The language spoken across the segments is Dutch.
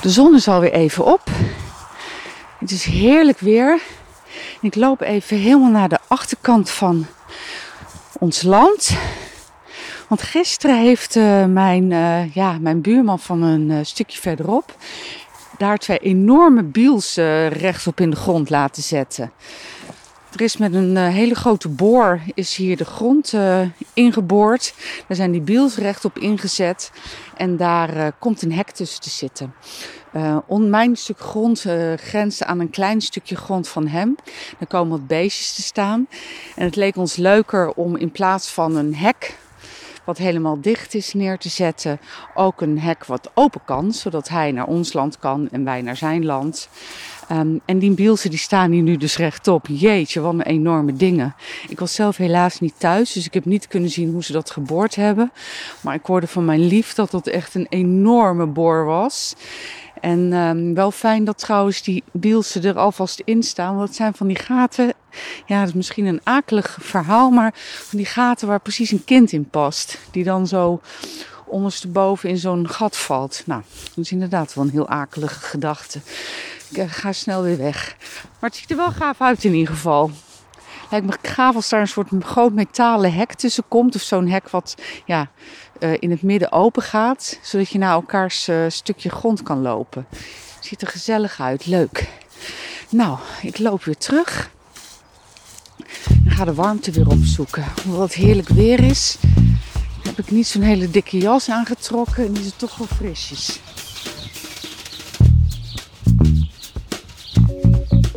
De zon is alweer even op. Het is heerlijk weer. Ik loop even helemaal naar de achterkant van ons land. Want gisteren heeft uh, mijn, uh, ja, mijn buurman van een uh, stukje verderop daar twee enorme biels rechtop in de grond laten zetten. Er is met een hele grote boor is hier de grond ingeboord. Daar zijn die biels rechtop ingezet. En daar komt een hek tussen te zitten. Uh, on mijn stuk grond uh, grenst aan een klein stukje grond van hem. Er komen wat beestjes te staan. En het leek ons leuker om in plaats van een hek wat helemaal dicht is neer te zetten, ook een hek wat open kan, zodat hij naar ons land kan en wij naar zijn land. Um, en die bielsen die staan hier nu dus rechtop. Jeetje, wat een enorme dingen. Ik was zelf helaas niet thuis, dus ik heb niet kunnen zien hoe ze dat geboord hebben. Maar ik hoorde van mijn lief dat dat echt een enorme boor was. En um, wel fijn dat trouwens die bielsen er alvast in staan. Want het zijn van die gaten. Ja, dat is misschien een akelig verhaal. Maar van die gaten waar precies een kind in past. Die dan zo ondersteboven in zo'n gat valt. Nou, dat is inderdaad wel een heel akelige gedachte. Ik uh, ga snel weer weg. Maar het ziet er wel gaaf uit in ieder geval. Lijkt me gaaf als daar een soort groot metalen hek tussen komt. Of zo'n hek wat ja, uh, in het midden open gaat. Zodat je naar elkaars uh, stukje grond kan lopen. Ziet er gezellig uit. Leuk. Nou, ik loop weer terug. En ga de warmte weer opzoeken. Omdat het heerlijk weer is, heb ik niet zo'n hele dikke jas aangetrokken. En is het toch wel frisjes.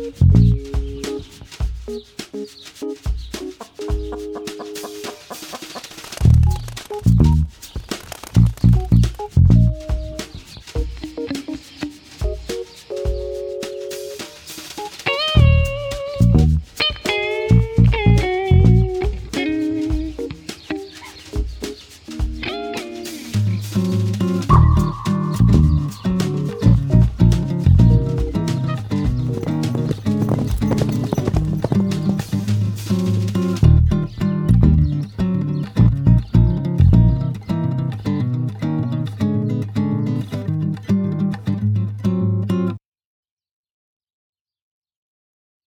Música